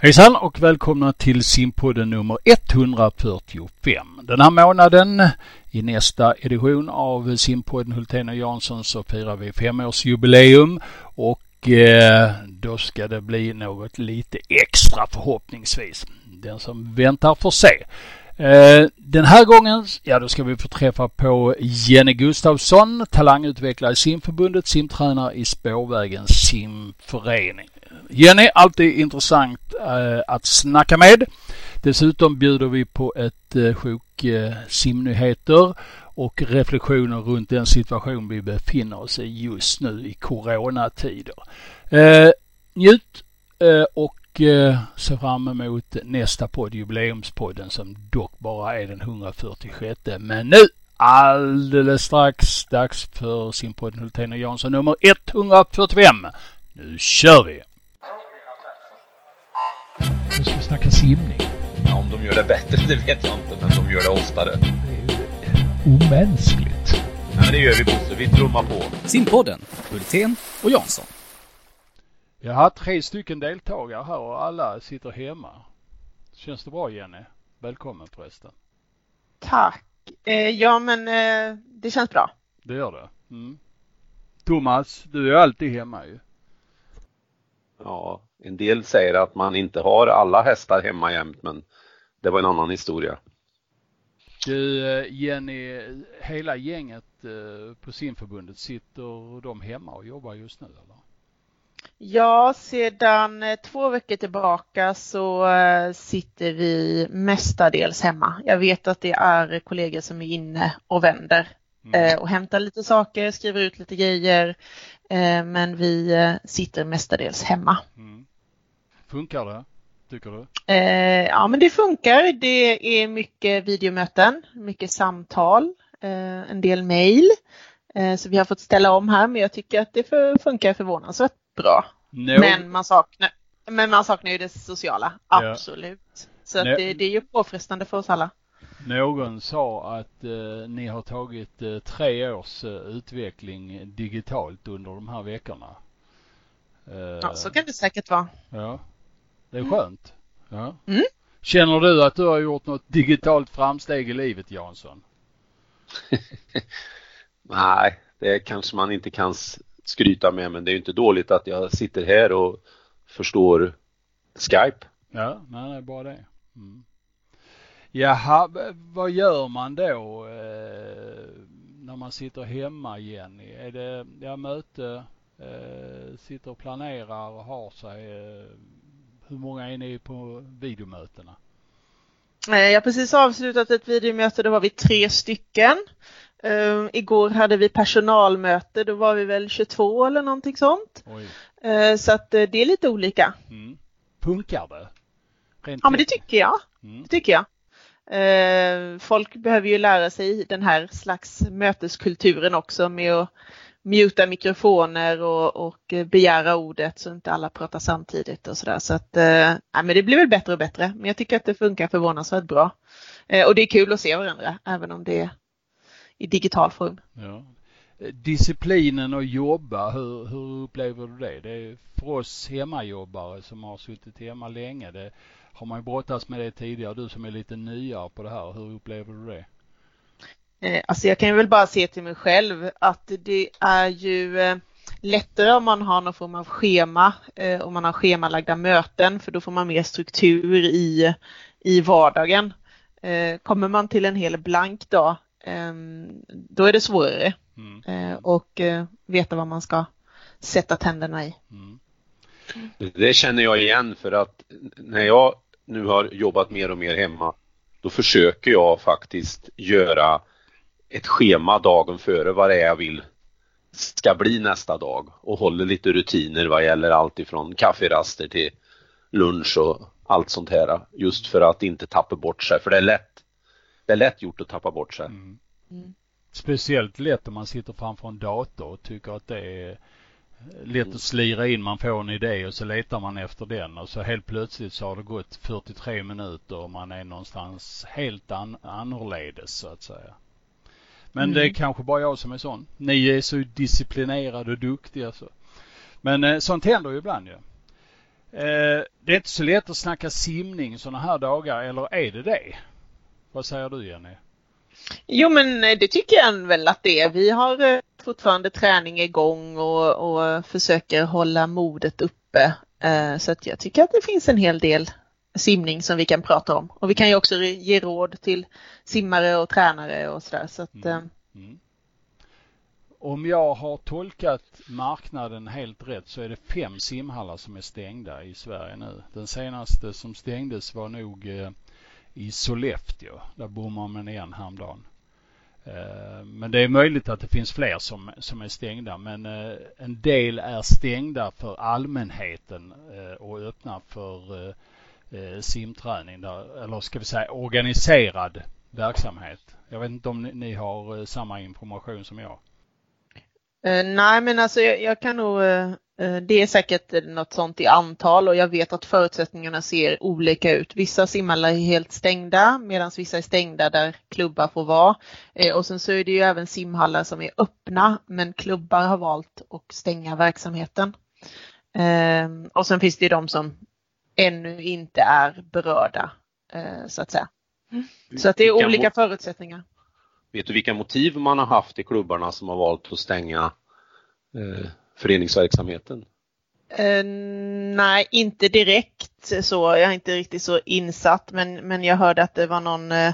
Hejsan och välkomna till simpodden nummer 145. Den här månaden i nästa edition av simpodden Hultén och Jansson så firar vi femårsjubileum och eh, då ska det bli något lite extra förhoppningsvis. Den som väntar får se. Eh, den här gången, ja då ska vi få träffa på Jenny Gustafsson, talangutvecklare i simförbundet, simtränare i Spårvägens simförening. Jenny, alltid intressant eh, att snacka med. Dessutom bjuder vi på ett eh, sjok eh, simnyheter och reflektioner runt den situation vi befinner oss i just nu i coronatider. Eh, njut eh, och eh, se fram emot nästa podd, jubileumspodden som dock bara är den 146. Men nu alldeles strax dags för simpodden Hultén och Jansson nummer 145. Nu kör vi! Nu ska vi snacka simning. Ja, om de gör det bättre, det vet jag inte, men de gör det oftare. Det är ju omänskligt. Ja, men det gör vi Bosse, vi trummar på. Simpodden, Hultén och Jansson. Jag har tre stycken deltagare här och alla sitter hemma. Känns det bra Jenny? Välkommen förresten. Tack. Eh, ja, men eh, det känns bra. Det gör det? Mm. Thomas, du är alltid hemma ju. Ja, en del säger att man inte har alla hästar hemma jämt, men det var en annan historia. Du eh, Jenny, hela gänget eh, på simförbundet, sitter de hemma och jobbar just nu eller? Ja, sedan eh, två veckor tillbaka så sitter vi mestadels hemma. Jag vet att det är kollegor som är inne och vänder Mm. och hämtar lite saker, skriver ut lite grejer. Men vi sitter mestadels hemma. Mm. Funkar det, tycker du? Eh, ja, men det funkar. Det är mycket videomöten, mycket samtal, eh, en del mejl. Eh, så vi har fått ställa om här, men jag tycker att det för, funkar förvånansvärt bra. No. Men man saknar, men man saknar ju det sociala, Ja. absolut. Så att Nej. det, det är ju påfrestande för oss alla. Någon sa att eh, ni har tagit eh, tre års eh, utveckling digitalt under de här veckorna. Eh, Ja, så kan det säkert vara. Ja, det är skönt. Ja. Mm. Känner du att du har gjort något digitalt framsteg i livet Jansson? Nej, det kanske man inte kan skryta med, men det är ju inte dåligt att jag sitter här och förstår Skype. Ja, nej, det är bara det. Mm. Jaha, vad gör man då eh, när man sitter hemma Jenny? Är det ja, möte, eh, sitter och planerar och har sig? Eh, hur många är ni på videomötena? Eh, Jag har precis avslutat ett videomöte, då var vi tre stycken. Eh, igår hade vi personalmöte, då var vi väl 22 eller någonting sånt. Eh, så att eh, det är lite olika. Mm. Funkar det? Rent Ja, men det tycker jag. mm. Det tycker jag. Folk behöver ju lära sig den här slags möteskulturen också med att muta mikrofoner och, och begära ordet så inte alla pratar samtidigt och sådär. Så att, eh, men det blir väl bättre och bättre. Men jag tycker att det funkar förvånansvärt bra. Eh, och det är kul att se varandra, även om det är i digital form. Ja. Disciplinen att jobba, hur, hur upplever du det? Det är för oss hemmajobbare som har suttit hemma länge, det har man ju brottats med det tidigare. Du som är lite nyare på det här, hur upplever du det? Eh, Alltså jag kan ju väl bara se till mig själv att det är ju eh, lättare om man har någon form av schema, eh, om man har schemalagda möten, för då får man mer struktur i, i vardagen. Kommer man till en hel blank dag, eh, då är det svårare Mm. och veta vad man ska sätta tänderna i. Mm. Det känner jag igen för att när jag nu har jobbat mer och mer hemma, då försöker jag faktiskt göra ett schema dagen före vad det är jag vill ska bli nästa dag och håller lite rutiner vad gäller allt ifrån kafferaster till lunch och allt sånt här. Just för att inte tappa bort sig, för det är lätt. Det är lätt gjort att tappa bort sig. Mm. Mm. Speciellt lätt om man sitter framför en dator och tycker att det är lätt att slira in. Man får en idé och så letar man efter den och så helt plötsligt så har det gått 43 minuter och man är någonstans helt an annorledes så att säga. Men Mm. det är kanske bara jag som är sån. Ni är så disciplinerade och duktiga så. Men eh, sånt händer ju ibland ju. Eh, det är inte så lätt att snacka simning sådana här dagar, eller är det det? Vad säger du Jenny? Jo men eh, det tycker jag väl att det är. Vi har eh, fortfarande träning igång och, och försöker hålla modet uppe. Så att jag tycker att det finns en hel del simning som vi kan prata om. Och vi kan ju också ge råd till simmare och tränare och sådär. Så att, mm. Mm. Om jag har tolkat marknaden helt rätt så är det fem simhallar som är stängda i Sverige nu. Den senaste som stängdes var nog eh, i Sollefteå. Där bommade man igen häromdagen. Eh, men det är möjligt att det finns fler som, som är stängda men eh, en del är stängda för allmänheten och öppna för Eh, simträning där, eller ska vi säga organiserad verksamhet. Jag vet inte om ni, ni har eh, samma information som jag. Eh, nej, men alltså jag, jag kan nog, eh, det är säkert något sånt i antal och jag vet att förutsättningarna ser olika ut. Vissa simhallar är helt stängda medan vissa är stängda där klubbar får vara. Och sen så är det ju även simhallar som är öppna men klubbar har valt att stänga verksamheten. Och sen finns det ju de som ännu inte är berörda så att säga. Mm. Så att det är olika förutsättningar. Vet du vilka motiv man har haft i klubbarna som har valt att stänga eh, föreningsverksamheten? Uh, nej, inte direkt så. Jag är inte riktigt så insatt men, men jag hörde att det var någon uh,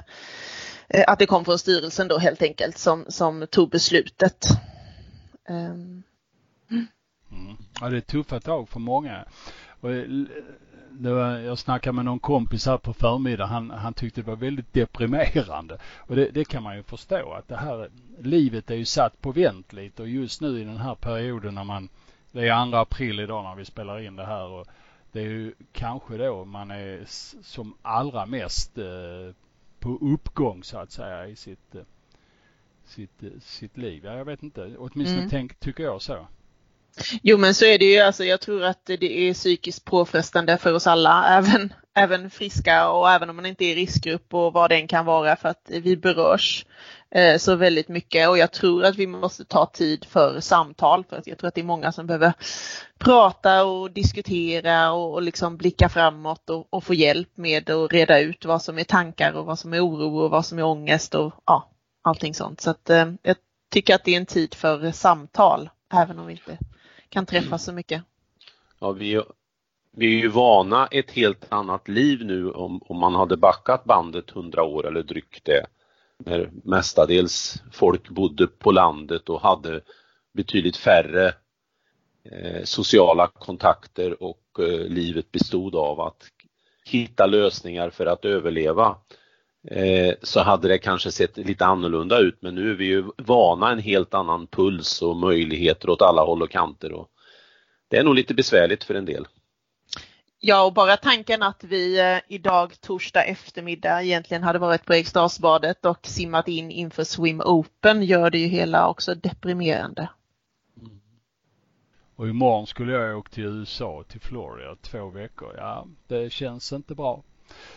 att det kom från styrelsen då helt enkelt som, som tog beslutet. Um. Mm. Ja, det är tuffa tag för många. Och var, jag snackade med någon kompis här på förmiddagen. Han, han tyckte det var väldigt deprimerande. Och det, det, kan man ju förstå att det här livet är ju satt på vänt lite och just nu i den här perioden när man, det är andra april idag när vi spelar in det här och det är ju kanske då man är som allra mest eh, på uppgång så att säga i sitt, eh, sitt, eh, sitt liv. Ja, jag vet inte, åtminstone mm. tänk, tycker jag så. Jo men så är det ju, alltså jag tror att det är psykiskt påfrestande för oss alla, även, även friska och även om man inte är i riskgrupp och vad det än kan vara för att vi berörs eh, så väldigt mycket och jag tror att vi måste ta tid för samtal för att jag tror att det är många som behöver prata och diskutera och, och liksom blicka framåt och, och, få hjälp med att reda ut vad som är tankar och vad som är oro och vad som är ångest och ja, allting sånt. Så att eh, jag tycker att det är en tid för samtal även om vi inte kan träffas så mycket. Ja, vi, vi är ju vana ett helt annat liv nu om, om man hade backat bandet hundra år eller drygt det. När mestadels folk bodde på landet och hade betydligt färre eh, sociala kontakter och eh, livet bestod av att hitta lösningar för att överleva. Eh, så hade det kanske sett lite annorlunda ut men nu är vi ju vana en helt annan puls och möjligheter åt alla håll och kanter. Och det är nog lite besvärligt för en del. Ja, och bara tanken att vi eh, idag torsdag eftermiddag egentligen hade varit på Eriksdalsbadet och simmat in inför Swim Open gör det ju hela också deprimerande. Mm. Och imorgon skulle jag åka till USA, till Florida, två veckor. Ja, det känns inte bra.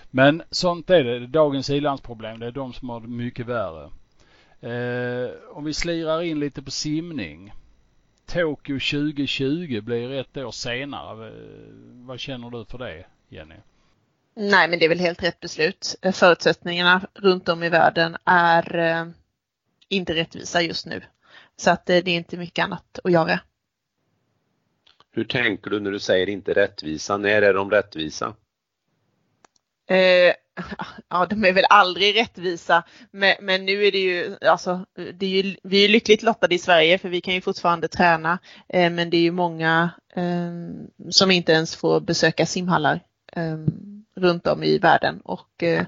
Men sånt är det. Dagens ilandsproblem, det är de som har det mycket värre. Eh, om vi slirar in lite på simning. Tokyo 2020 blir ett år senare. Vad känner du för det, Jenny? Nej, men det är väl helt rätt beslut. Förutsättningarna runt om i världen är eh, inte rättvisa just nu. Så att eh, det är inte mycket annat att göra. Hur tänker du när du säger inte rättvisa? När är de rättvisa? Eh, ja, de är väl aldrig rättvisa, men, men nu är det ju, alltså, det är ju, vi är lyckligt lottade i Sverige för vi kan ju fortfarande träna, eh, men det är ju många eh, som inte ens får besöka simhallar eh, runt om i världen och eh,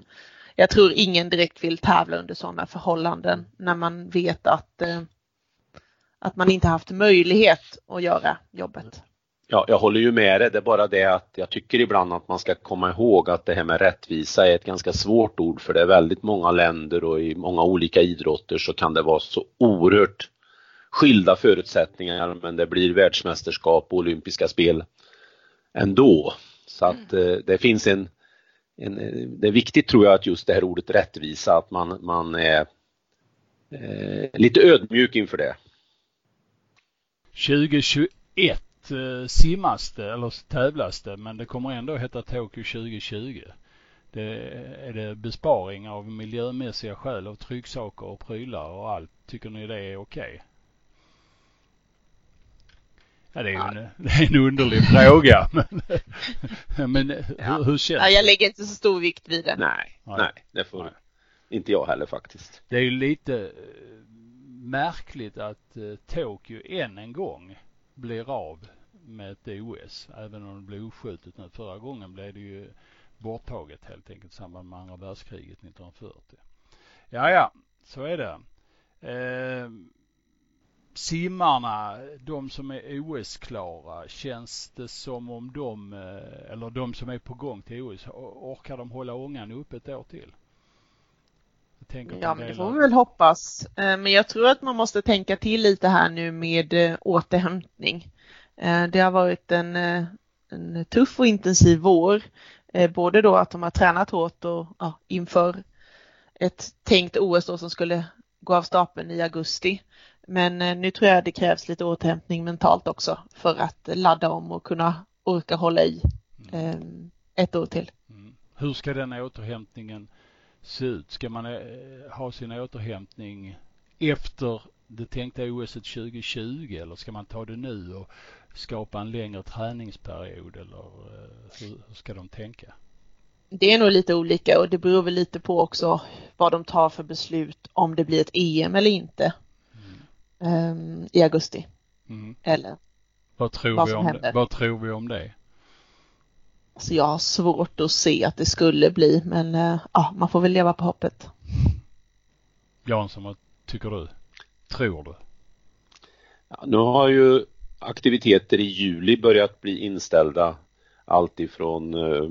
jag tror ingen direkt vill tävla under sådana förhållanden när man vet att, eh, att man inte haft möjlighet att göra jobbet. Ja, jag håller ju med dig. Det är bara det att jag tycker ibland att man ska komma ihåg att det här med rättvisa är ett ganska svårt ord för det är väldigt många länder och i många olika idrotter så kan det vara så oerhört skilda förutsättningar men det blir världsmästerskap och olympiska spel ändå. Så att mm. eh, det finns en, en, det är viktigt tror jag att just det här ordet rättvisa, att man, man är eh, lite ödmjuk inför det. 2021 eh, simmas det eller tävlas det men det kommer ändå heta Tokyo 2020. Det, är det besparing av miljömässiga skäl av trycksaker och prylar och allt? Tycker ni det är okej? Okay? Ja, det är ju en, det är en underlig fråga. Men, men hur, hur känns det? Jag lägger inte så stor vikt vid det. Nej, nej, nej det får nej. inte jag heller faktiskt. Det är ju lite eh, märkligt att uh, Tokyo än en gång blir av med ett OS. Även om det blev uppskjutet nu. Förra gången blev det ju borttaget helt enkelt i samband med andra världskriget 1940. Ja, ja, så är det. Eh, simmarna, de som är OS-klara, känns det som om de, eh, eller de som är på gång till OS, orkar de hålla ångan uppe ett år till? Ja, men det får vi väl hoppas. Eh, men jag tror att man måste tänka till lite här nu med eh, återhämtning. Det har varit en, en tuff och intensiv vår. Både då att de har tränat hårt och ja, inför ett tänkt OS då som skulle gå av stapeln i augusti. Men eh, nu tror jag det krävs lite återhämtning mentalt också för att ladda om och kunna orka hålla i mm. Ett år till. Mm. Hur ska den återhämtningen se ut? Ska man eh, ha sin återhämtning efter det tänkta OS 2020 eller ska man ta det nu och skapa en längre träningsperiod eller eh, hur ska de tänka? Det är nog lite olika och det beror väl lite på också vad de tar för beslut om det blir ett EM eller inte um, i augusti. Mm. Eller vad tror, vad, vi om det? vad tror vi om det? Alltså jag har svårt att se att det skulle bli men uh, ja, man får väl leva på hoppet. Jansson, vad tycker du? Tror du? Ja, nu har ju aktiviteter i juli börjat bli inställda alltifrån eh,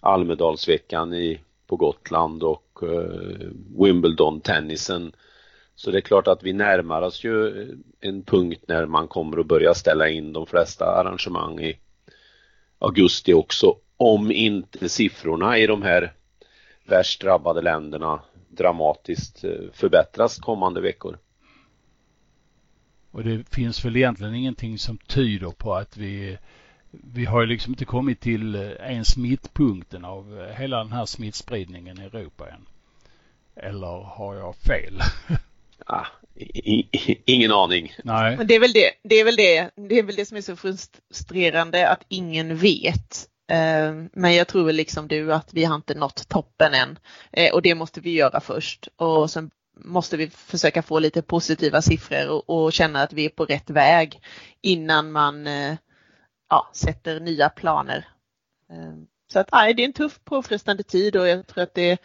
Almedalsveckan i, på Gotland och eh, Wimbledon-tennisen så det är klart att vi närmar oss ju eh, en punkt när man kommer att börja ställa in de flesta arrangemang i augusti också. Om inte siffrorna i de här värst drabbade länderna dramatiskt eh, förbättras kommande veckor. Och det finns väl egentligen ingenting som tyder på att vi vi har ju liksom inte kommit till eh, ens mittpunkten av eh, hela den här smittspridningen i Europa än. Eller har jag fel? Ah, i, i, ingen aning. Nej. Men det är väl det, det är väl det, det är väl det som är så frustrerande att ingen vet. Eh, men jag tror väl liksom du att vi har inte nått toppen än och det måste vi göra först och sen måste vi försöka få lite positiva siffror och, och känna att vi är på rätt väg innan man eh, ja, sätter nya planer. Eh, så att nej, det är en tuff påfrestande tid och jag tror att det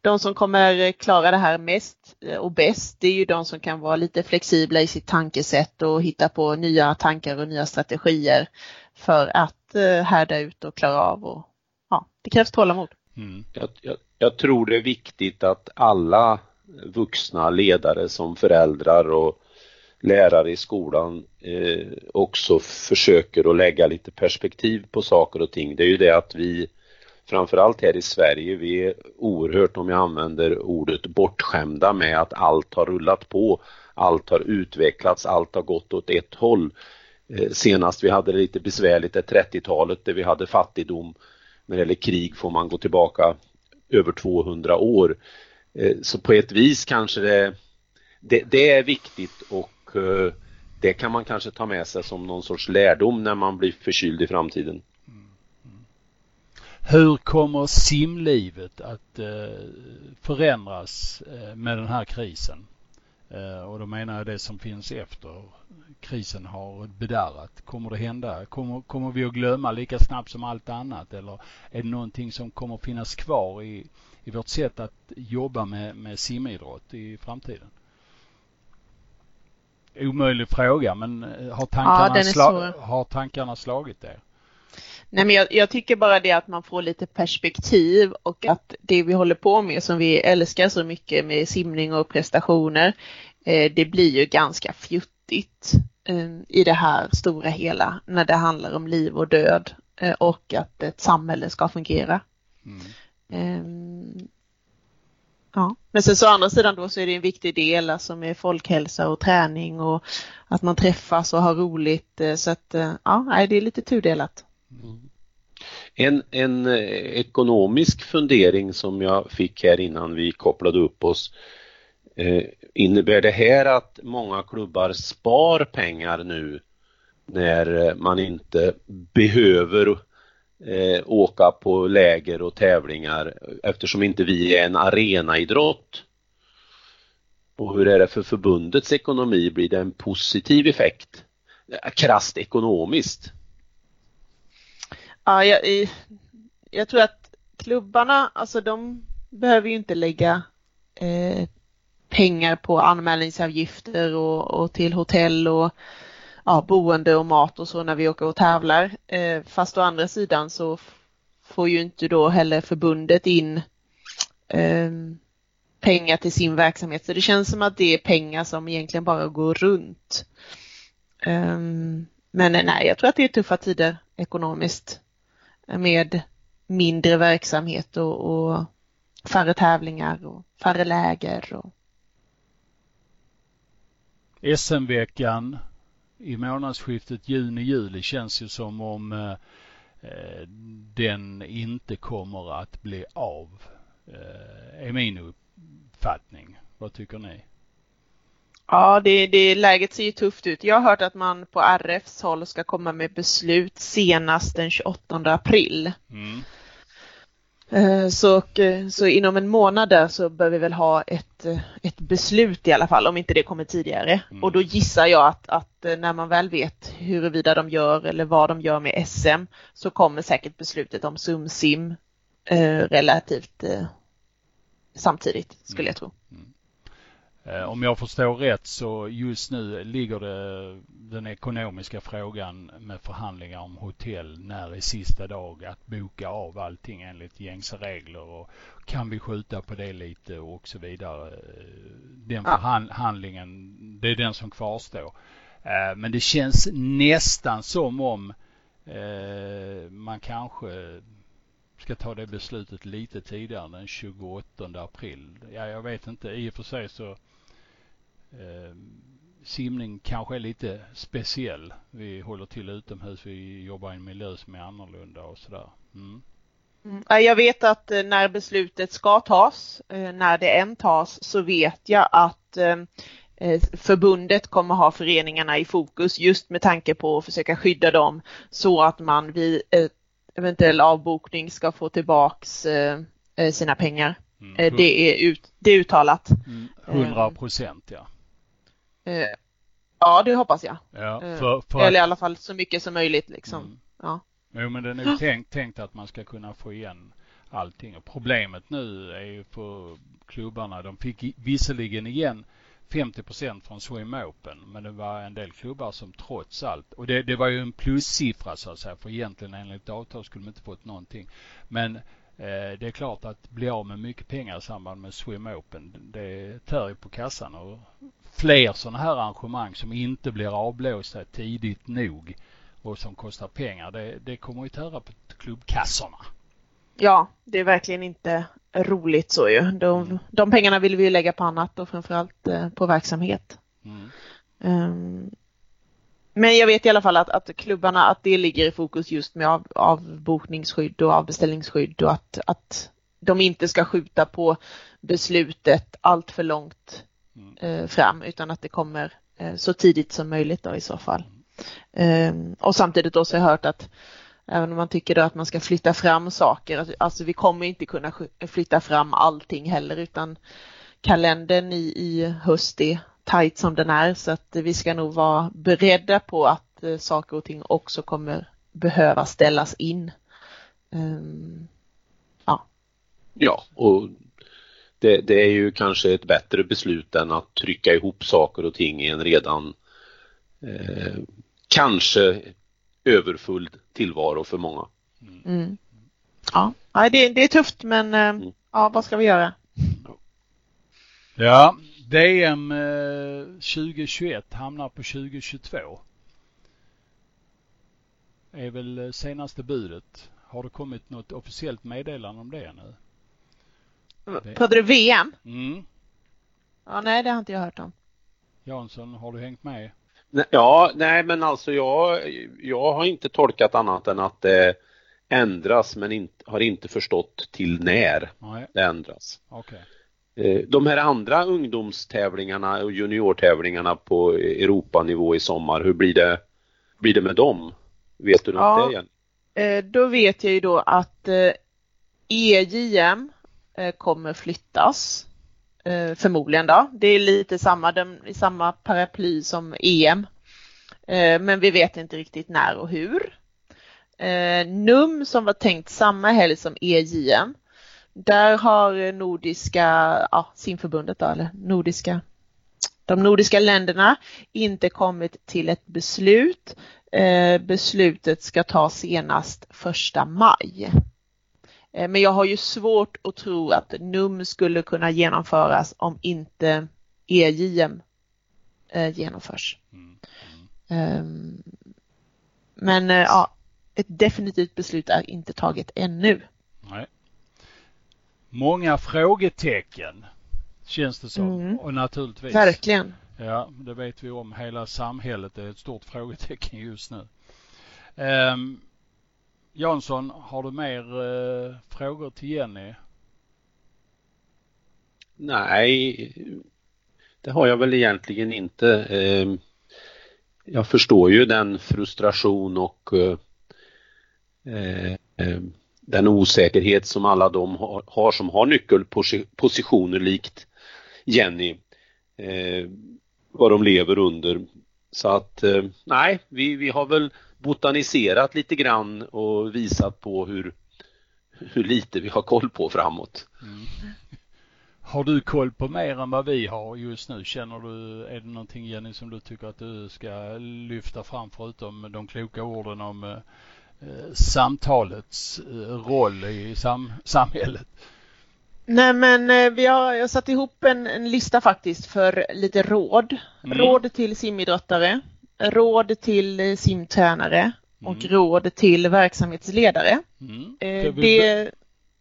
de som kommer klara det här mest eh, och bäst, det är ju de som kan vara lite flexibla i sitt tankesätt och hitta på nya tankar och nya strategier för att eh, härda ut och klara av. Och, ja, det krävs tålamod. Mm. Jag, jag, jag tror det är viktigt att alla vuxna ledare som föräldrar och lärare i skolan eh, också försöker att lägga lite perspektiv på saker och ting. Det är ju det att vi framförallt här i Sverige, vi är oerhört, om jag använder ordet, bortskämda med att allt har rullat på, allt har utvecklats, allt har gått åt ett håll. Eh, senast vi hade det lite besvärligt är 30-talet där vi hade fattigdom. När det gäller krig får man gå tillbaka över 200 år. Eh, så på ett vis kanske det, det, det är viktigt och eh, det kan man kanske ta med sig som någon sorts lärdom när man blir förkyld i framtiden. Hur kommer simlivet att eh, förändras med den här krisen? Och då menar jag det som finns efter krisen har bedarrat. Kommer det hända? Kommer, kommer vi att glömma lika snabbt som allt annat eller är det någonting som kommer finnas kvar i, i vårt sätt att jobba med, med simidrott i framtiden? Omöjlig fråga men har tankarna, ja, sla, har tankarna slagit er? Nej, men jag, jag, tycker bara det att man får lite perspektiv och att det vi håller på med som vi älskar så mycket med simning och prestationer, eh, det blir ju ganska fjuttigt eh, i det här stora hela när det handlar om liv och död eh, och att ett samhälle ska fungera. Mm. Ehm, Ja, men sen så å andra sidan då så är det en viktig del alltså med folkhälsa och träning och att man träffas och har roligt eh, så att eh, ja, det är lite tudelat. Mm. En, en eh, ekonomisk fundering som jag fick här innan vi kopplade upp oss. Eh, innebär det här att många klubbar spar pengar nu när man inte behöver eh, åka på läger och tävlingar eftersom inte vi är en arenaidrott? Och hur är det för förbundets ekonomi? Blir det en positiv effekt? Eh, Krasst ekonomiskt? Ja, jag, jag tror att klubbarna, alltså de behöver ju inte lägga eh, pengar på anmälningsavgifter och, och, till hotell och ja, boende och mat och så när vi åker och tävlar. Eh, fast å andra sidan så får ju inte då heller förbundet in eh, pengar till sin verksamhet. Så det känns som att det är pengar som egentligen bara går runt. Eh, men nej, jag tror att det är tuffa tider ekonomiskt med mindre verksamhet och, och färre tävlingar och färre läger. Och... SM-veckan i månadsskiftet juni-juli känns ju som om eh, eh, den inte kommer att bli av. Eh, är min uppfattning. Vad tycker ni? Ja, det, det, läget ser ju tufft ut. Jag har hört att man på RFs håll ska komma med beslut senast den 28 april. Mm. Eh, så, eh, så inom en månad där så bör vi väl ha ett, eh, ett beslut i alla fall, om inte det kommer tidigare. Mm. Och då gissar jag att, att när man väl vet huruvida de gör eller vad de gör med SM så kommer säkert beslutet om SumSim eh, relativt eh, samtidigt, skulle mm. jag tro. Mm. Eh, om jag förstår rätt så just nu ligger det den ekonomiska frågan med förhandlingar om hotell när är sista dag att boka av allting enligt gängse regler och kan vi skjuta på det lite och så vidare. Den förhandlingen, det är den som kvarstår. Eh, men det känns nästan som om eh, man kanske ska ta det beslutet lite tidigare den 28 april. Ja, jag vet inte. I och för sig så simning kanske är lite speciell. Vi håller till utomhus, vi jobbar i en miljö som är annorlunda och sådär. Mm. Mm. Jag vet att eh, när beslutet ska tas, eh, när det än tas, så vet jag att eh, förbundet kommer ha föreningarna i fokus just med tanke på att försöka skydda dem så att man vid eventuell avbokning ska få tillbaks sina pengar. Mm. Det, är ut, det är uttalat. 100 mm. procent ja. Eh, ja, det hoppas jag. Ja, eh, för, för Eller i alla fall så mycket som möjligt liksom. Mm. Ja. Jo, men det är nog tänkt, tänkt att man ska kunna få igen allting. Och problemet nu är ju för klubbarna. De fick visserligen igen 50% från Swim Open, men det var en del klubbar som trots allt, och det, det var ju en plussiffra så att säga, för egentligen enligt avtal skulle de inte fått någonting. Men eh, det är klart att bli av med mycket pengar i samband med Swim Open, det tär ju på kassan och fler sådana här arrangemang som inte blir avblåsta tidigt nog och som kostar pengar, det, det kommer ju tära på klubbkassorna. Ja, det är verkligen inte roligt så ju. De, mm. de pengarna vill vi ju lägga på annat och framförallt eh, på verksamhet. Mm. Um, men jag vet i alla fall att, att klubbarna, att det ligger i fokus just med av, avbokningsskydd och avbeställningsskydd och att, att de inte ska skjuta på beslutet allt för långt eh, fram utan att det kommer eh, så tidigt som möjligt då i så fall. Eh, och samtidigt också har jag hört att även om man tycker då att man ska flytta fram saker, alltså vi kommer inte kunna flytta fram allting heller utan kalendern i, i höst är tajt som den är så att vi ska nog vara beredda på att eh, saker och ting också kommer behöva ställas in. Um, ja. Ja, och det, det, är ju kanske ett bättre beslut än att trycka ihop saker och ting i en redan eh, kanske överfull tillvaro för många. Mm. Ja, det, det, är tufft men eh, mm. ja, vad ska vi göra? Ja, DM 2021 eh, hamnar på 2022. Är väl eh, senaste budet. Har det kommit något officiellt meddelande om det nu? Pratar du VM? Mm. Ja, nej, det har inte jag hört om. Jansson, har du hängt med? Ja, nej men alltså jag, jag har inte tolkat annat än att det ändras men inte, har inte förstått till när Nej, det ändras. okej. Eh, De här andra ungdomstävlingarna och juniortävlingarna på Europanivå i sommar, hur blir det, blir det med dem? Vet du något Ja. det igen? Eh, då vet jag ju då att EJM eh, Eh, kommer flyttas. Eh, förmodligen då. Det är lite samma, de, i samma paraply som EM. Eh, men vi vet inte riktigt när och hur. NUM som var tänkt samma helg som EJM. Där har nordiska, ja simförbundet då, eller nordiska, de nordiska länderna inte kommit till ett beslut. Beslutet ska tas senast första maj. Eh, Men jag har ju svårt att tro att NUM skulle kunna genomföras om inte EJM eh, genomförs. Mm. Ehm, Men eh, ja, ett definitivt beslut är inte taget ännu. Nej. Många frågetecken känns det som. Mm. Och naturligtvis. Verkligen. Ja, det vet vi om. Hela samhället är ett stort frågetecken just nu. Um, Jansson, har du mer eh, frågor till Jenny? Nej, det har jag väl egentligen inte. Eh, Jag förstår ju den frustration och eh, eh, den osäkerhet som alla de har, har som har nyckelpositioner likt Jenny. Eh, vad de lever under. Så att eh, nej, vi, vi har väl botaniserat lite grann och visat på hur, hur lite vi har koll på framåt. Mm. Har du koll på mer än vad vi har just nu? Känner du, är det någonting Jenny som du tycker att du ska lyfta fram förutom de kloka orden om eh, samtalets eh, roll i sam samhället? Nej men eh, vi har jag har satt ihop en, en lista faktiskt för lite råd. Mm. Råd till simidrottare, råd till simtränare och Mm. råd till verksamhetsledare. Mm. Eh, Det är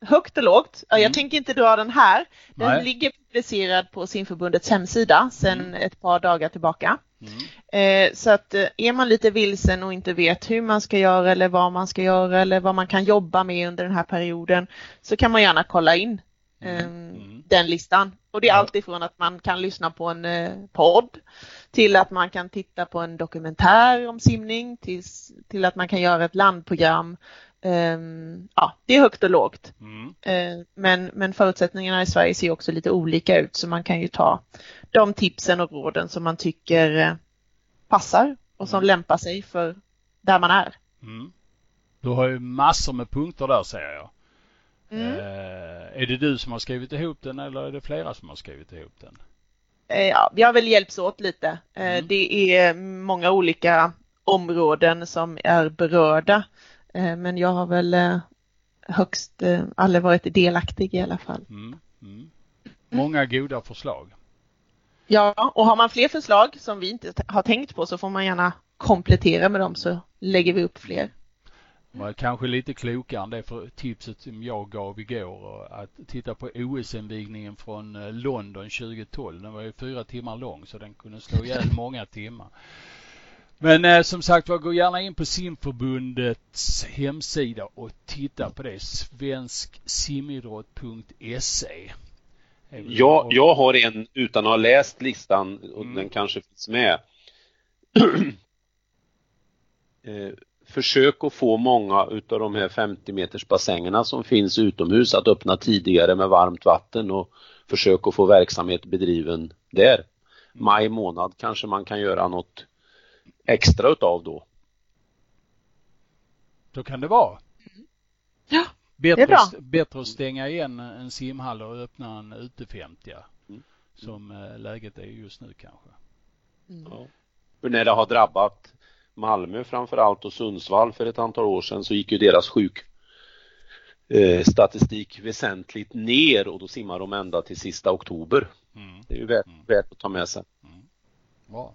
högt och lågt. Ja, Mm. Jag tänker inte dra den här. Den Nej. ligger publicerad på simförbundets hemsida sedan Mm. ett par dagar tillbaka. Mm. Eh, Så att eh, är man lite vilsen och inte vet hur man ska göra eller vad man ska göra eller vad man kan jobba med under den här perioden så kan man gärna kolla in Mm. den listan. Och det är Ja. allt ifrån att man kan lyssna på en eh, podd till att man kan titta på en dokumentär om simning till, till att man kan göra ett landprogram. Ehm, ja, det är högt och lågt. Mm. Eh, Men, men förutsättningarna i Sverige ser också lite olika ut så man kan ju ta de tipsen och råden som man tycker eh, passar och som lämpar sig för där man är. Mm. Du har ju massor med punkter där ser jag. Mm. Eh, är det du som har skrivit ihop den eller är det flera som har skrivit ihop den? Eh, Ja, vi har väl hjälpts åt lite. Eh, Mm. Det är många olika områden som är berörda. Men jag har väl högst aldrig varit delaktig i alla fall. Mm. Mm. Många goda förslag. Ja, och har man fler förslag som vi inte har tänkt på så får man gärna komplettera med dem så lägger vi upp fler. Var kanske lite klokare än det för tipset som jag gav igår och att titta på OS-invigningen från eh, London 2012. Den var ju fyra timmar lång så den kunde slå ihjäl många timmar. Men eh, som sagt var, gå gärna in på simförbundets hemsida och titta på det. Svensksimidrott.se Jag, jag har en utan att ha läst listan och Mm. den kanske finns med. eh, försök att få många utav de här 50 meters bassängerna som finns utomhus att öppna tidigare med varmt vatten och försök att få verksamhet bedriven där. Maj månad kanske man kan göra något extra utav då. Så kan det vara. Ja, Bättre, det är bra. att- bättre att stänga igen en simhall och öppna en ute 50 Mm. som eh, läget är just nu kanske. Ja. För när det har drabbat Malmö framförallt och Sundsvall för ett antal år sedan så gick ju deras sjuk eh, statistik väsentligt ner och då simmar de ända till sista oktober. Mm. Det är ju värt, Mm. värt att ta med sig. Bra.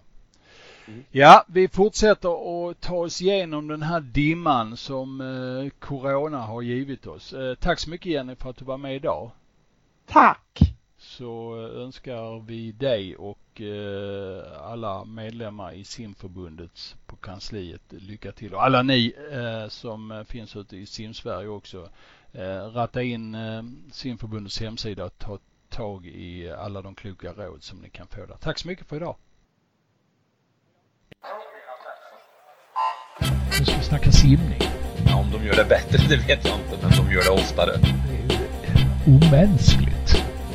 Mm. Ja, vi fortsätter att ta oss igenom den här dimman som eh, Corona har givit oss. Eh, tack så mycket Jenny för att du var med idag. Tack! Så önskar vi dig och eh, alla medlemmar i simförbundet på kansliet lycka till. Och alla ni eh, som finns ute i simsverige också. Ratta in simförbundets hemsida och ta tag i alla de kloka råd som ni kan få där. Tack så mycket för idag! Nu ska vi snacka simning. Ja, om de gör det bättre, det vet jag inte, men de gör det oftare. Det är omänskligt.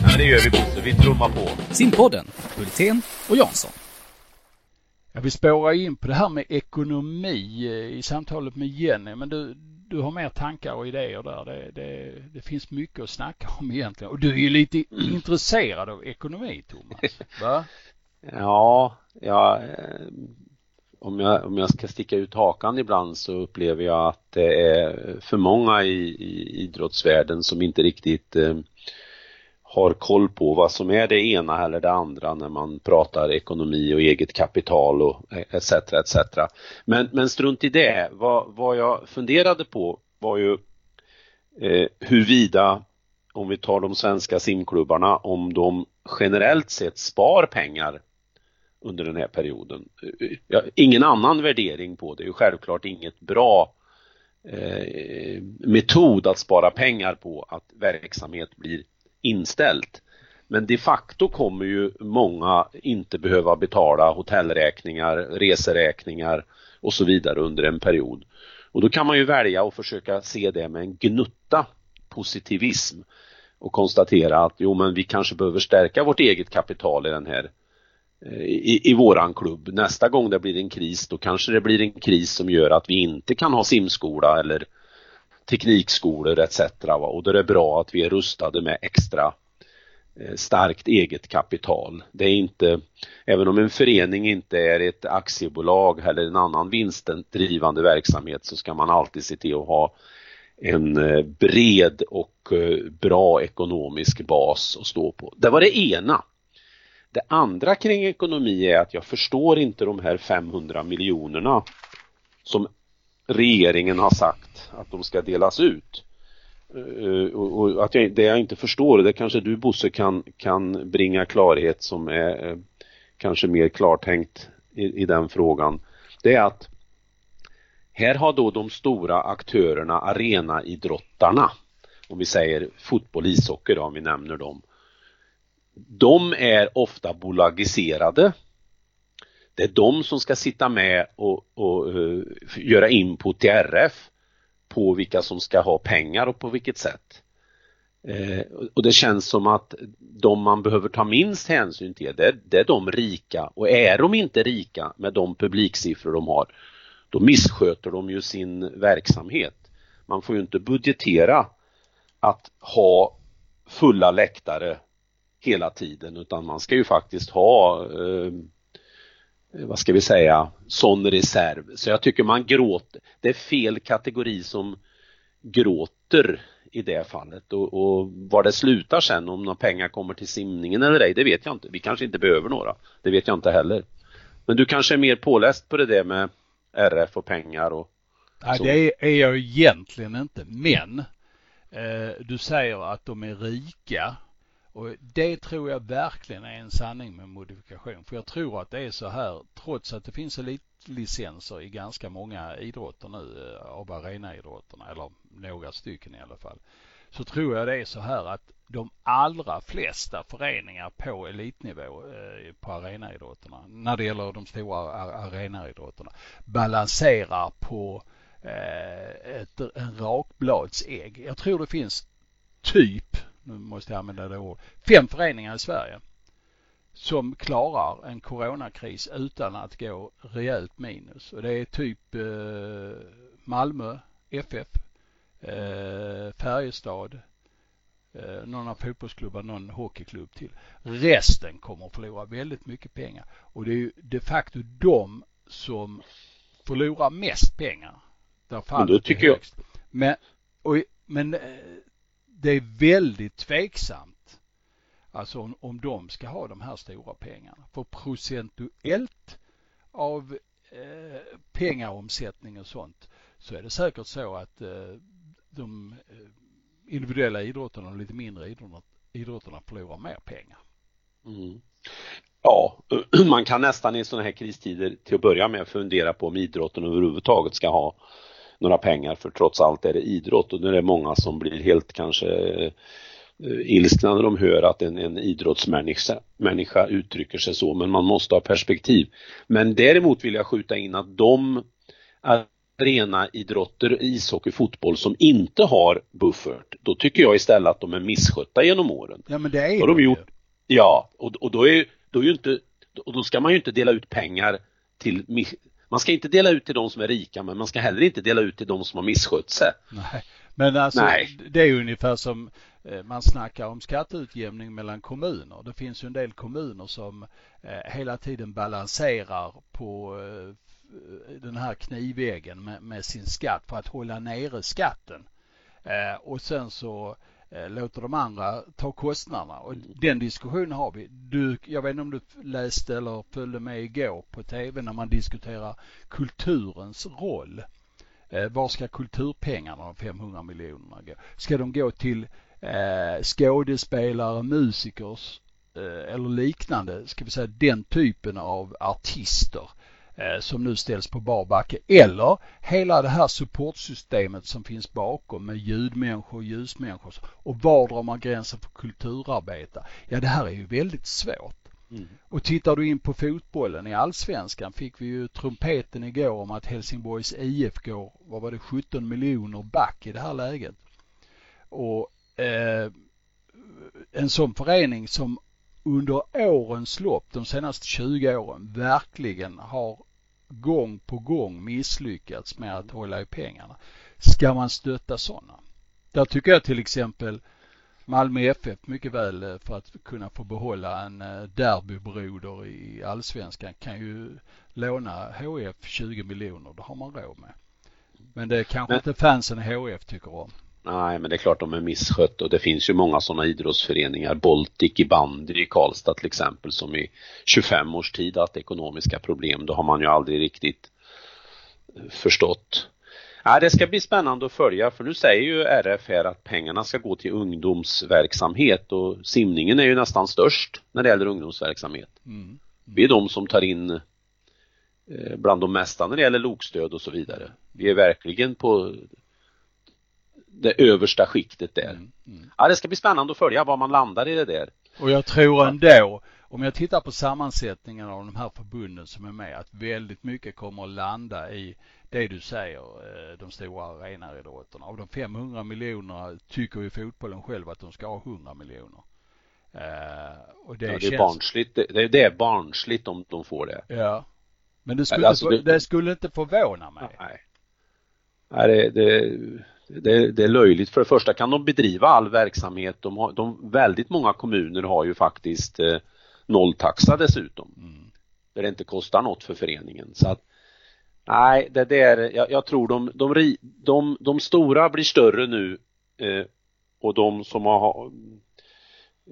Ja, men det gör vi Bosse, vi trummar på. Simpodden, Hultén och Jansson. Jag vill spåra in på det här med ekonomi eh, i samtalet med Jenny, men du, du har mer tankar och idéer där. Det, det, det finns mycket att snacka om egentligen. Och du är ju lite mm. intresserad av ekonomi, Thomas. Va? ja, ja eh, om jag, om jag ska sticka ut hakan ibland så upplever jag att det är för många i, i idrottsvärlden som inte riktigt eh, har koll på vad som är det ena eller det andra när man pratar ekonomi och eget kapital och etc. etc. Men, men strunt i det. Vad, vad jag funderade på var ju eh, huruvida, om vi tar de svenska simklubbarna, om de generellt sett spar pengar under den här perioden. Ja, ingen annan värdering på det, är ju självklart inget bra eh, metod att spara pengar på att verksamhet blir inställt. Men de facto kommer ju många inte behöva betala hotellräkningar, reseräkningar och så vidare under en period. Och då kan man ju välja att försöka se det med en gnutta positivism och konstatera att jo men vi kanske behöver stärka vårt eget kapital i den här eh, i, i våran klubb. Nästa gång det blir en kris då kanske det blir en kris som gör att vi inte kan ha simskola eller teknikskolor etc. Och då är det bra att vi är rustade med extra eh, starkt eget kapital. Det är inte, även om en förening inte är ett aktiebolag eller en annan vinstdrivande verksamhet så ska man alltid se till att ha en eh, bred och eh, bra ekonomisk bas att stå på. Det var det ena. Det andra kring ekonomi är att jag förstår inte de här 500 miljonerna som regeringen har sagt att de ska delas ut. Eh, och, att jag, det jag inte förstår, det kanske du Bosse kan, kan bringa klarhet som är eh, kanske mer klartänkt i, i den frågan. Det är att här har då de stora aktörerna, arenaidrottarna, om vi säger fotboll, ishockey då, om vi nämner dem. De är ofta bolagiserade det är de som ska sitta med och, och uh, göra input till RF på vilka som ska ha pengar och på vilket sätt. Eh, och det känns som att de man behöver ta minst hänsyn till det, det är de rika och är de inte rika med de publiksiffror de har då missköter de ju sin verksamhet. Man får ju inte budgetera att ha fulla läktare hela tiden utan man ska ju faktiskt ha eh, vad ska vi säga, sån reserv. Så jag tycker man gråter, det är fel kategori som gråter i det fallet och, och var det slutar sen om några pengar kommer till simningen eller ej, det vet jag inte. Vi kanske inte behöver några, det vet jag inte heller. Men du kanske är mer påläst på det där med RF och pengar och Nej, det är jag egentligen inte, men eh, du säger att de är rika och det tror jag verkligen är en sanning med modifikation. För jag tror att det är så här, trots att det finns elitlicenser i ganska många idrotter nu eh, av arenaidrotterna, eller några stycken i alla fall, så tror jag det är så här att de allra flesta föreningar på elitnivå eh, på arenaidrotterna, när det gäller de stora arenaidrotterna, balanserar på eh, ett, en rakbladsägg. Jag tror det finns typ nu måste jag använda det ordet, fem föreningar i Sverige som klarar en coronakris utan att gå rejält minus. Och det är typ eh, Malmö FF, eh, Färjestad, eh, någon av fotbollsklubbar, någon hockeyklubb till. Resten kommer att förlora väldigt mycket pengar och det är ju de facto de som förlorar mest pengar. Där fallet är högst. Jag... Men, och, men det är väldigt tveksamt alltså om, om de ska ha de här stora pengarna. För procentuellt av eh, pengaomsättning och sånt så är det säkert så att eh, de eh, individuella idrotterna och lite mindre idrotterna förlorar mer pengar. Mm. Ja, man kan nästan i sådana här kristider till att börja med fundera på om idrotten överhuvudtaget ska ha några pengar för trots allt är det idrott och nu är det många som blir helt kanske eh, ilskna när de hör att en, en idrottsmänniska människa uttrycker sig så men man måste ha perspektiv. Men däremot vill jag skjuta in att de arenaidrotter, ishockey, fotboll som inte har buffert, då tycker jag istället att de är misskötta genom åren. Ja men det är de gjort, Ja, och, och då är då är ju inte, och då ska man ju inte dela ut pengar till man ska inte dela ut till de som är rika men man ska heller inte dela ut till de som har misskött sig. Nej, men alltså Nej. det är ungefär som eh, man snackar om skatteutjämning mellan kommuner. Det finns ju en del kommuner som eh, hela tiden balanserar på eh, den här knivväggen med, med sin skatt för att hålla nere skatten. Och sen så låter de andra ta kostnaderna. Och den diskussionen har vi. Du, jag vet inte om du läste eller följde med igår på tv när man diskuterar kulturens roll. Eh, var ska kulturpengarna, de 500 miljonerna gå? Ska de gå till eh, skådespelare, musikers eh, eller liknande, ska vi säga den typen av artister? Eh, som nu ställs på bar backe eller hela det här supportsystemet som finns bakom med ljudmänniskor, ljusmänniskor och var drar man gränsen för kulturarbetare? Ja, det här är ju väldigt svårt. Mm. Och tittar du in på fotbollen i allsvenskan fick vi ju trumpeten igår om att Helsingborgs IF går, vad var det, 17 miljoner back i det här läget. Och eh, en sån förening som under årens lopp, de senaste 20 åren, verkligen har gång på gång misslyckats med att hålla i pengarna. Ska man stötta sådana? Där tycker jag till exempel Malmö FF mycket väl eh, för att kunna få behålla en eh, derbybroder i allsvenskan kan ju låna HF 20 miljoner. Det har man råd med. Men det kanske Men... inte fansen i HF tycker om. Nej, men det är klart de är misskött och det finns ju många sådana idrottsföreningar. Baltic i bandy i Karlstad till exempel som i 25 års tid haft ekonomiska problem. Då har man ju aldrig riktigt eh, förstått. Ja, det ska bli spännande att följa för nu säger ju RF här att pengarna ska gå till ungdomsverksamhet och simningen är ju nästan störst när det gäller ungdomsverksamhet. Mm. Vi är de som tar in eh, bland de mesta när det gäller lokstöd och så vidare. Vi är verkligen på det översta skiktet där. Mm, mm. Ja, det ska bli spännande att följa var man landar i det där. Och jag tror ändå, om jag tittar på sammansättningen av de här förbunden som är med, att väldigt mycket kommer att landa i det du säger, eh, de stora arenaidrotterna. Av de 500 miljonerna tycker ju fotbollen själv att de ska ha 100 miljoner. Uh, och det, ja, det känns... är barnsligt. Det, det är barnsligt om de får det. Ja. Men det skulle, alltså, inte, det... skulle inte förvåna mig. Nej. Nej, det, det, det, det, är löjligt. För det första kan de bedriva all verksamhet. De har, de, väldigt många kommuner har ju faktiskt eh, nolltaxa dessutom. Mm. Där det inte kostar något för föreningen. Så att, nej, det där, jag, jag tror de, de, de, de, stora blir större nu eh, och de som har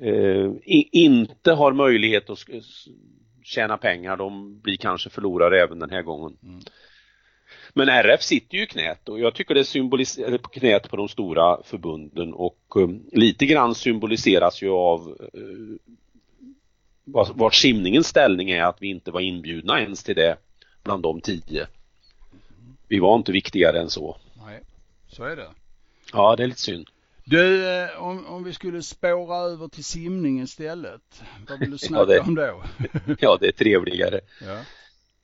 eh, inte har möjlighet att tjäna pengar, de blir kanske förlorare även den här gången. Mm. Men RF sitter ju i knät och jag tycker det symboliserar knät på de stora förbunden och um, lite grann symboliseras ju av uh, vart simningens ställning är att vi inte var inbjudna ens till det bland de tio. Vi var inte viktigare än så. Nej, så är det. Ja, det är lite synd. Du, eh, om, om vi skulle spåra över till simning istället, vad vill du snacka ja, det, om då? ja, det är trevligare. Ja.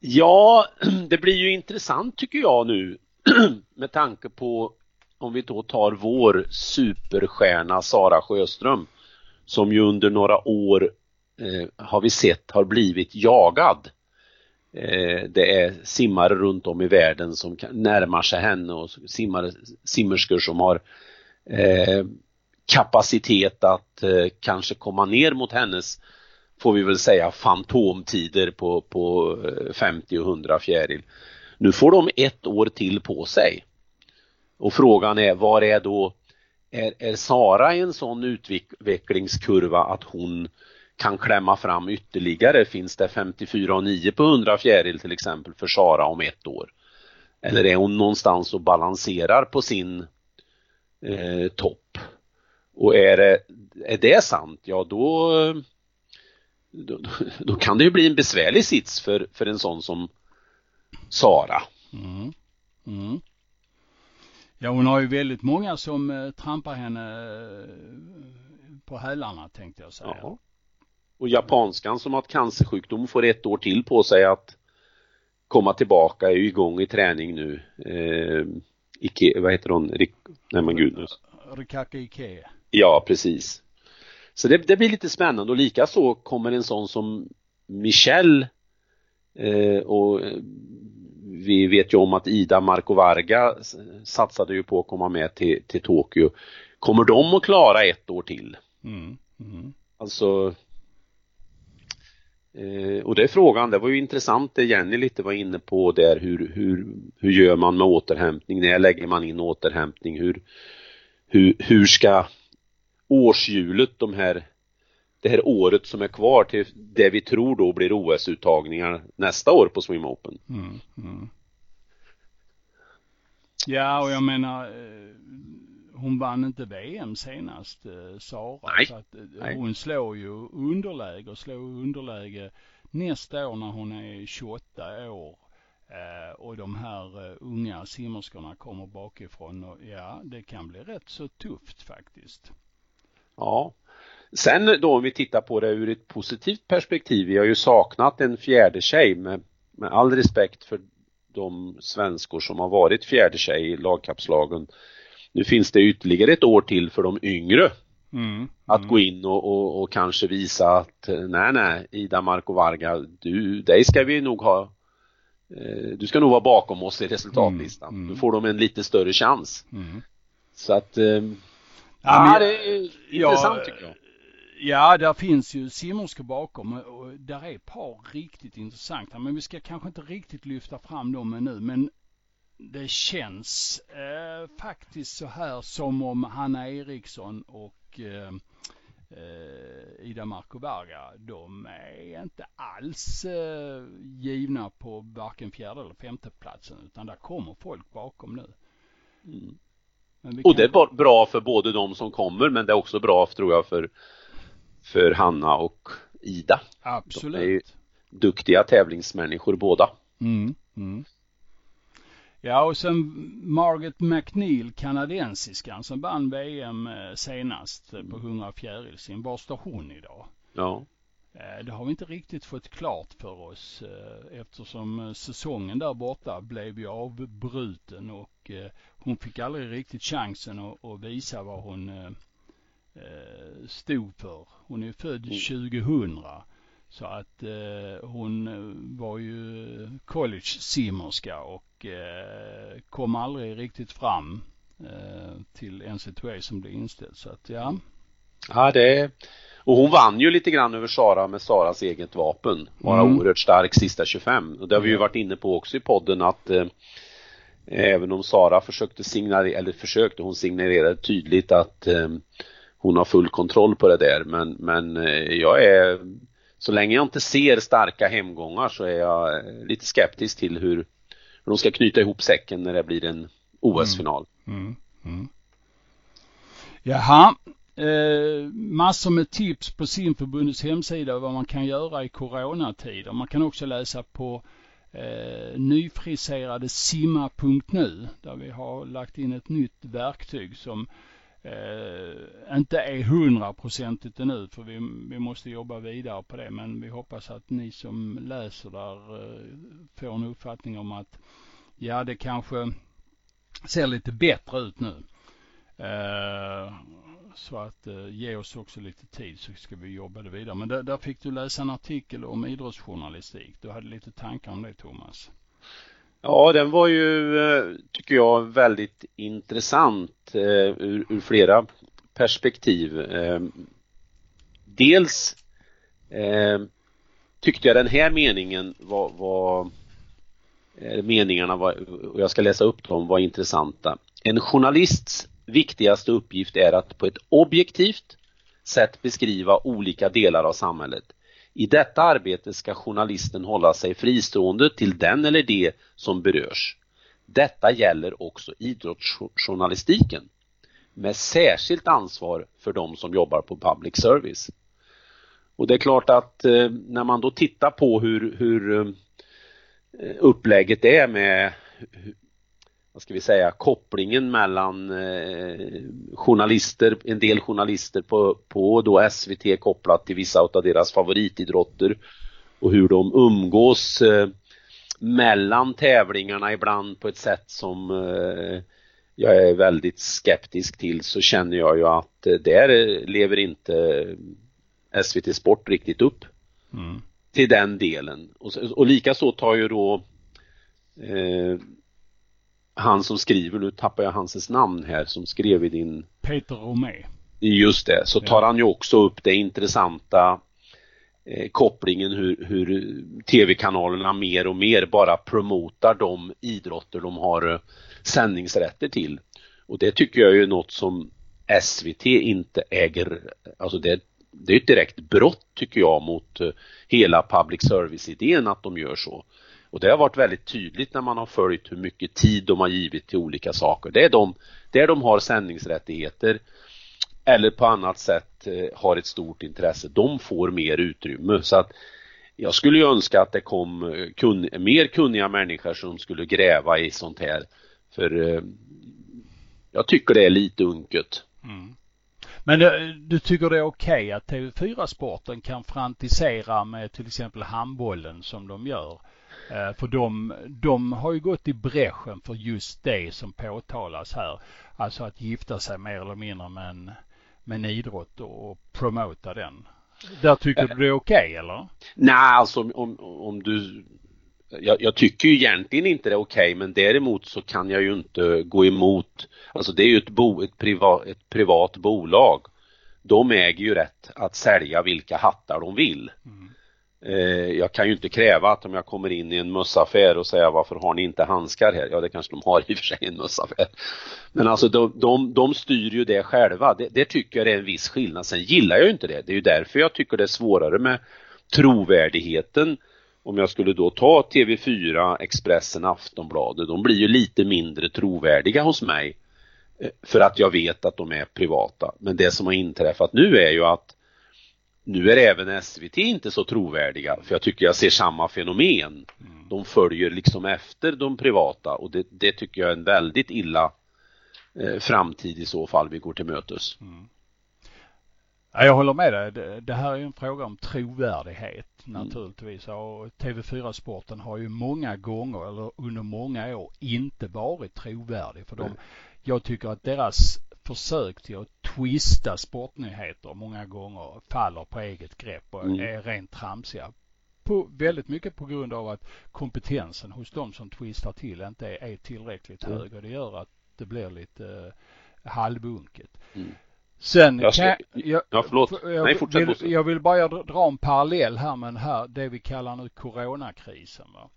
Ja, det blir ju intressant tycker jag nu med tanke på om vi då tar vår superstjärna Sara Sjöström som ju under några år eh, har vi sett har blivit jagad. Eh, det är simmare runt om i världen som närmar sig henne och simmare, simmerskor som har eh, kapacitet att eh, kanske komma ner mot hennes får vi väl säga fantomtider på, på 50 och 100 fjäril. Nu får de ett år till på sig. Och frågan är, var är då, är, är Sara i en sån utvecklingskurva att hon kan klämma fram ytterligare? Finns det 54 och 9 på 100 fjäril till exempel för Sara om ett år? Eller är hon någonstans och balanserar på sin eh, topp? Och är det, är det sant, ja då, då, då kan det ju bli en besvärlig sits för, för en sån som Sara. Mm. Mm. Ja, hon har ju väldigt många som eh, trampar henne eh, på hälarna tänkte jag säga. Ja. Och japanskan som har haft cancersjukdom får ett år till på sig att komma tillbaka, är ju igång i träning nu. Eh, Ike, vad heter hon? Rik, nej men gud. Rikaka Ike. Ja, precis. Så det, det blir lite spännande och likaså kommer en sån som Michelle eh, och vi vet ju om att Ida Marco Varga satsade ju på att komma med till, till Tokyo. Kommer de att klara ett år till? Mm. Mm. Alltså eh, och det är frågan, det var ju intressant det Jenny lite var inne på där hur, hur, hur gör man med återhämtning, när lägger man in återhämtning, hur, hur, hur ska årshjulet, de här det här året som är kvar till det vi tror då blir OS-uttagningar nästa år på Swim Open. Mm, mm. Ja, och jag menar, eh, hon vann inte VM senast, eh, Sara. Nej. Så att eh, hon slår ju underläge och slår underläge nästa år när hon är 28 år. och de här unga simmerskorna kommer bakifrån och ja, det kan bli rätt så tufft faktiskt. Ja, Sen då om vi tittar på det ur ett positivt perspektiv, vi har ju saknat en fjärde tjej med, med all respekt för de svenskor som har varit fjärde tjej i lagkapslagen. Nu finns det ytterligare ett år till för de yngre mm, mm. att gå in och, och, och, kanske visa att nej, nej, Ida Marco Varga, du, dig ska vi nog ha eh, du ska nog vara bakom oss i resultatlistan. Mm, mm. Då får de en lite större chans. Mm. Så att eh, ja, ja, det är intressant ja, tycker jag. Ja, där finns ju simmerskor bakom och där är ett par riktigt intressanta. Men vi ska kanske inte riktigt lyfta fram dem ännu. Men det känns eh, faktiskt så här som om Hanna Eriksson och eh, eh, Ida Markoberga, de är inte alls eh, givna på varken fjärde eller femte platsen utan där kommer folk bakom nu. Mm. Och det är bra för både de som kommer men det är också bra tror jag för för Hanna och Ida. Absolut. De är duktiga tävlingsmänniskor båda. Mm, mm. Ja, och sen Margaret McNeil, kanadensiskan som vann VM eh, senast eh, på 100 fjärilsim. Var står hon idag? Ja. Eh, det har vi inte riktigt fått klart för oss eftersom säsongen där borta blev ju avbruten och hon fick aldrig riktigt chansen att visa vad hon eh, stod för. Hon är född mm. 2000. Så att eh, hon eh, var ju college-simmerska och eh, kom aldrig riktigt fram eh, till NCAA som blev inställd. Så att ja. Ja det och hon vann ju lite grann över Sara med Saras eget vapen. Vara mm. oerhört stark sista 25. Och det har vi ju varit inne på också i podden att eh, även om Sara försökte signalera, eller försökte, hon signalerade tydligt att eh, hon har full kontroll på det där men, men eh, jag är så länge jag inte ser starka hemgångar så är jag eh, lite skeptisk till hur, hur de ska knyta ihop säcken när det blir en OS-final. Mm. Mm. Mm. Jaha, eh, massor med tips på simförbundets hemsida vad man kan göra i coronatider. Man kan också läsa på eh, nyfriserade simma.nu där vi har lagt in ett nytt verktyg som eh, inte är hundraprocentigt ännu för vi, vi måste jobba vidare på det men vi hoppas att ni som läser där eh, får en uppfattning om att ja det kanske ser lite bättre ut nu. Eh, så att eh, ge oss också lite tid så ska vi jobba det vidare. Men där, där fick du läsa en artikel om idrottsjournalistik. Du hade lite tankar om det Thomas. Ja, den var ju, eh, tycker jag, väldigt intressant eh, ur, ur flera perspektiv. Eh, dels eh, tyckte jag den här meningen var, var eh, meningarna var, och jag ska läsa upp dem, var intressanta. En journalists viktigaste uppgift är att på ett objektivt sätt beskriva olika delar av samhället. I detta arbete ska journalisten hålla sig fristående till den eller det som berörs. Detta gäller också idrottsjournalistiken. med särskilt ansvar för de som jobbar på public service. Och det är klart att eh, när man då tittar på hur, hur eh, upplägget är med vad ska vi säga, kopplingen mellan eh, journalister, en del journalister på, på då SVT kopplat till vissa av deras favoritidrotter och hur de umgås eh, mellan tävlingarna ibland på ett sätt som eh, jag är väldigt skeptisk till så känner jag ju att eh, där lever inte SVT Sport riktigt upp mm. till den delen. Och, och likaså tar ju då eh, han som skriver, nu tappar jag hans namn här, som skrev i din... Peter Romé. Just det, så tar ja. han ju också upp det intressanta eh, kopplingen hur, hur tv-kanalerna mer och mer bara promotar de idrotter de har eh, sändningsrätter till. Och det tycker jag är något som SVT inte äger, alltså det, det är ett direkt brott tycker jag mot eh, hela public service-idén att de gör så. Och det har varit väldigt tydligt när man har följt hur mycket tid de har givit till olika saker. Det är de, där de har sändningsrättigheter eller på annat sätt eh, har ett stort intresse, de får mer utrymme. Så att jag skulle ju önska att det kom eh, kun, mer kunniga människor som skulle gräva i sånt här. För eh, jag tycker det är lite unket. Mm. Men eh, du tycker det är okej okay att TV4-sporten kan frantisera med till exempel handbollen som de gör? Eh, för de, de har ju gått i bräschen för just det som påtalas här. Alltså att gifta sig mer eller mindre med en, med en idrott och promota den. Där tycker du det är okej okay, eller? Nej, alltså om, om du jag, jag, tycker ju egentligen inte det är okej okay, men däremot så kan jag ju inte gå emot, alltså det är ju ett, bo, ett, privat, ett privat bolag. De äger ju rätt att sälja vilka hattar de vill. Mm. Eh, jag kan ju inte kräva att om jag kommer in i en mössaffär och säga varför har ni inte handskar här? Ja det kanske de har i och för sig en mössaffär. Men alltså de, de, de styr ju det själva. Det, det, tycker jag är en viss skillnad. Sen gillar jag ju inte det. Det är ju därför jag tycker det är svårare med trovärdigheten. Om jag skulle då ta TV4, Expressen, Aftonbladet. De blir ju lite mindre trovärdiga hos mig. Eh, för att jag vet att de är privata. Men det som har inträffat nu är ju att nu är även SVT inte så trovärdiga för jag tycker jag ser samma fenomen. Mm. De följer liksom efter de privata och det, det tycker jag är en väldigt illa eh, framtid i så fall vi går till mötes. Mm. Ja, jag håller med dig. Det, det, här är en fråga om trovärdighet mm. naturligtvis. Och TV4-sporten har ju många gånger eller under många år inte varit trovärdig. För de, jag tycker att deras försök till att twista sportnyheter många gånger faller på eget grepp och mm. är rent tramsiga. På, väldigt mycket på grund av att kompetensen hos de som twistar till inte är, är tillräckligt mm. hög och det gör att det blir lite uh, halvunket. Mm. Sen jag ska, kan jag, ja, förlåt. Jag, Nej, fortsätt vill, jag vill bara dra en parallell här med här, det vi kallar nu coronakrisen. Va?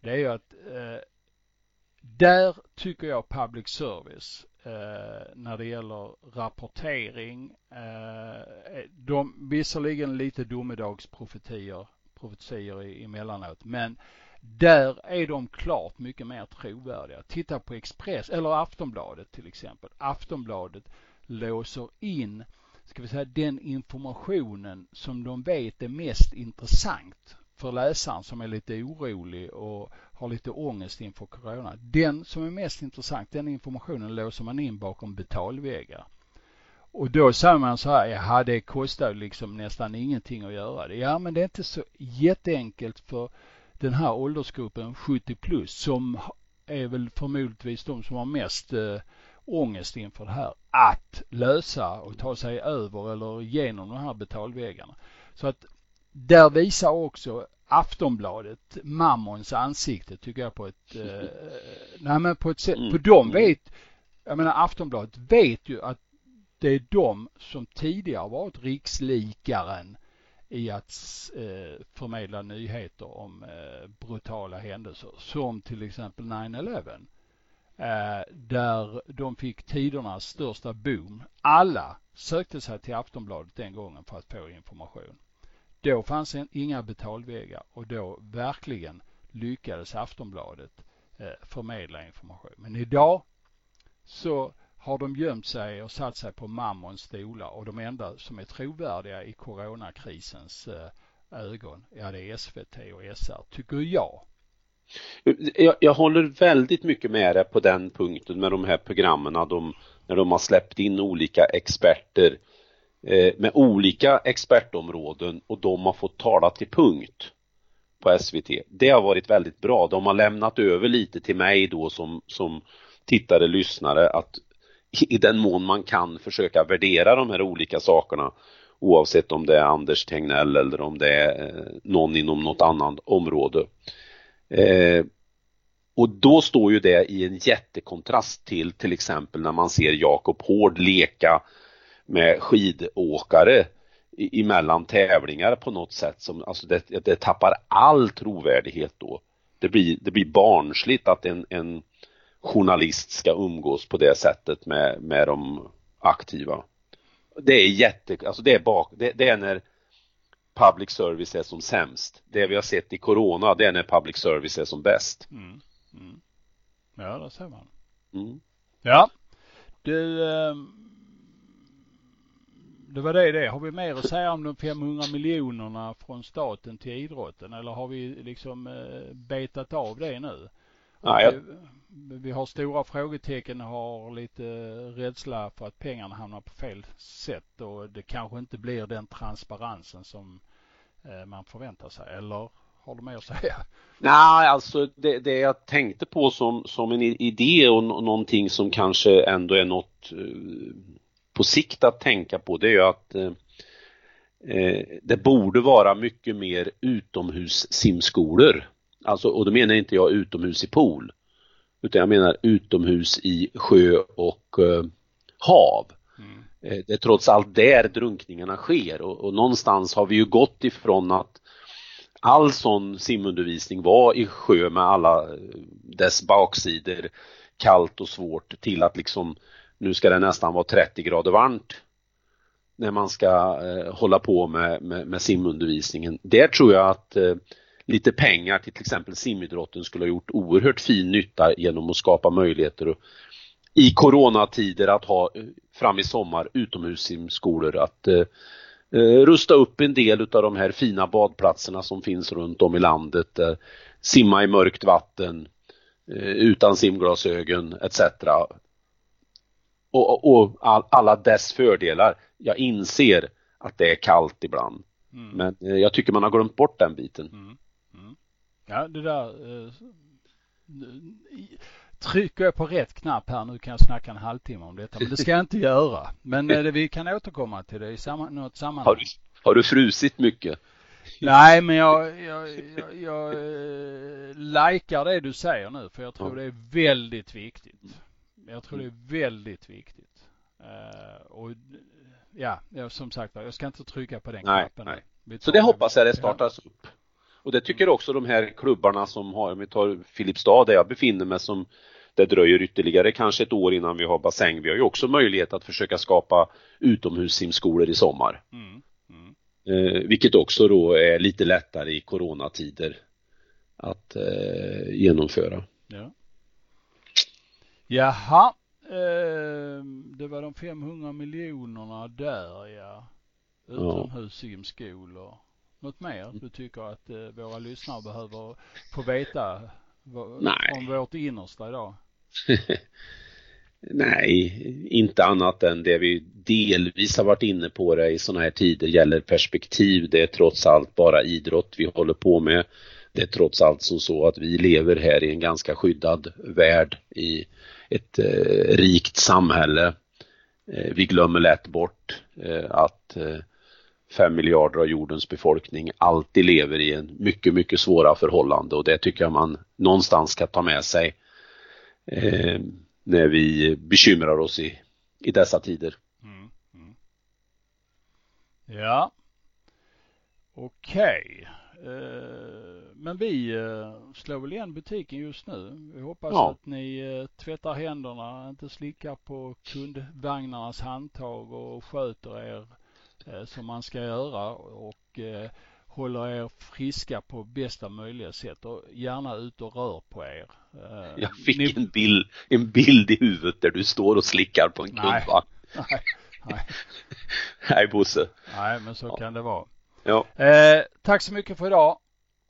Det är ju att eh, där tycker jag public service eh, när det gäller rapportering. Eh, eh de, visserligen lite domedagsprofetier profetior emellanåt, men där är de klart mycket mer trovärdiga. Titta på Express eller Aftonbladet till exempel. Aftonbladet låser in ska vi säga, den informationen som de vet är mest intressant för läsaren som är lite orolig och har lite ångest inför corona. Den som är mest intressant, den informationen låser man in bakom betalväggar. Och då säger man så här, ja det kostar liksom nästan ingenting att göra det. Ja men det är inte så jätteenkelt för den här åldersgruppen 70 plus som är väl förmodligen de som har mest eh, ångest inför det här att lösa och ta sig över eller genom de här betalväggarna. Så att där visar också Aftonbladet Mammons ansikte tycker jag på ett, eh, nej men på ett sätt, mm. för de mm. vet, jag menar Aftonbladet vet ju att det är de som tidigare varit rikslikaren i att eh, förmedla nyheter om eh, brutala händelser som till exempel 9-11. Eh, där de fick tidernas största boom. Alla sökte sig till Aftonbladet den gången för att få information. Då fanns inga betalväggar och då verkligen lyckades Aftonbladet eh, förmedla information. Men idag så har de gömt sig och satt sig på mammons stolar och de enda som är trovärdiga i coronakrisens eh, ögon, ja det är SVT och SR, tycker jag. Jag, jag håller väldigt mycket med dig på den punkten med de här programmen, de, när de har släppt in olika experter eh, Eh, med olika expertområden och de har fått tala till punkt på SVT. Det har varit väldigt bra. De har lämnat över lite till mig då som, som tittare, lyssnare att i den mån man kan försöka värdera de här olika sakerna oavsett om det är Anders Tegnell eller om det är eh, någon inom något annat område. Eh, och då står ju det i en jättekontrast till till exempel när man ser Jakob Hård leka med skidåkare emellan tävlingar på något sätt som, alltså det, det tappar all trovärdighet då. Det blir, det blir barnsligt att en, en journalist ska umgås på det sättet med, med de aktiva. Det är jätte, alltså det är bak, det, det är när public service är som sämst. Det vi har sett i corona, det är när public service är som bäst. Mm. Mm. Ja, det ser man. Mm. Ja. Du, eh, det var det det. Har vi mer att säga om de 500 miljonerna från staten till idrotten eller har vi liksom eh, betat av det nu? Nej, jag... vi, vi har stora frågetecken och har lite rädsla för att pengarna hamnar på fel sätt och det kanske inte blir den transparensen som eh, man förväntar sig. Eller har du mer att säga? Nej, alltså det, det jag tänkte på som, som en idé och någonting som kanske ändå är något eh, på sikt att tänka på det är ju att eh, eh det borde vara mycket mer utomhussimskolor. Alltså, och då menar inte jag utomhus i pool. Utan jag menar utomhus i sjö och eh, hav. Mm. Eh, det är trots allt där drunkningarna sker och, och, någonstans har vi ju gått ifrån att all sån simundervisning var i sjö med alla dess baksidor kallt och svårt till att liksom nu ska det nästan vara 30 grader varmt när man ska eh, hålla på med, med, med, simundervisningen. Där tror jag att eh, lite pengar till till exempel simidrotten skulle ha gjort oerhört fin nytta genom att skapa möjligheter och, i coronatider att ha eh, fram i sommar utomhussimskolor att eh, eh, rusta upp en del av de här fina badplatserna som finns runt om i landet. Eh, simma i mörkt vatten eh, utan simglasögon etc och, och all, alla dess fördelar. Jag inser att det är kallt ibland. Mm. Men eh, jag tycker man har glömt bort den biten. Mm. Mm. Ja, det där eh, Trycker jag på rätt knapp här nu kan jag snacka en halvtimme om detta, men det ska jag inte göra. Men eh, vi kan återkomma till det i samma, något sammanhang. Har du, har du frusit mycket? Nej, men jag, jag, jag, jag eh, likar det du säger nu, för jag tror det är väldigt viktigt. Jag tror det är väldigt viktigt. Uh, och ja, som sagt jag ska inte trycka på den nej, knappen. Nej. Så det hoppas jag det startas ja. upp. Och det tycker också de här klubbarna som har, om vi tar Filipstad där jag befinner mig som det dröjer ytterligare kanske ett år innan vi har bassäng. Vi har ju också möjlighet att försöka skapa utomhussimskolor i sommar. Mm. Mm. Eh, vilket också då är lite lättare i coronatider att eh, genomföra. Ja. Jaha, eh, det var de 500 miljonerna där ja. Utomhussimskolor. Något mer du tycker att eh, våra lyssnare behöver få veta Nej. om vårt innersta idag? Nej, inte annat än det vi delvis har varit inne på det i sådana här tider gäller perspektiv. Det är trots allt bara idrott vi håller på med. Det är trots allt som så att vi lever här i en ganska skyddad värld i ett eh, rikt samhälle. Eh, vi glömmer lätt bort eh, att eh, fem miljarder av jordens befolkning alltid lever i en mycket, mycket svåra förhållande och det tycker jag man någonstans ska ta med sig eh, när vi bekymrar oss i, i dessa tider. Mm, mm. Ja, okej. Okay. Uh men vi eh, slår väl igen butiken just nu. Vi hoppas ja. att ni eh, tvättar händerna, inte slickar på kundvagnarnas handtag och sköter er eh, som man ska göra och håller er friska på bästa möjliga sätt och gärna ut och rör på er. Jag fick Ni... en, bild, en bild i huvudet där du står och slickar på en kundvagn. Nej, nej. nej Bosse. Nej, men så ja. kan det vara. Ja. Eh, tack så mycket för idag.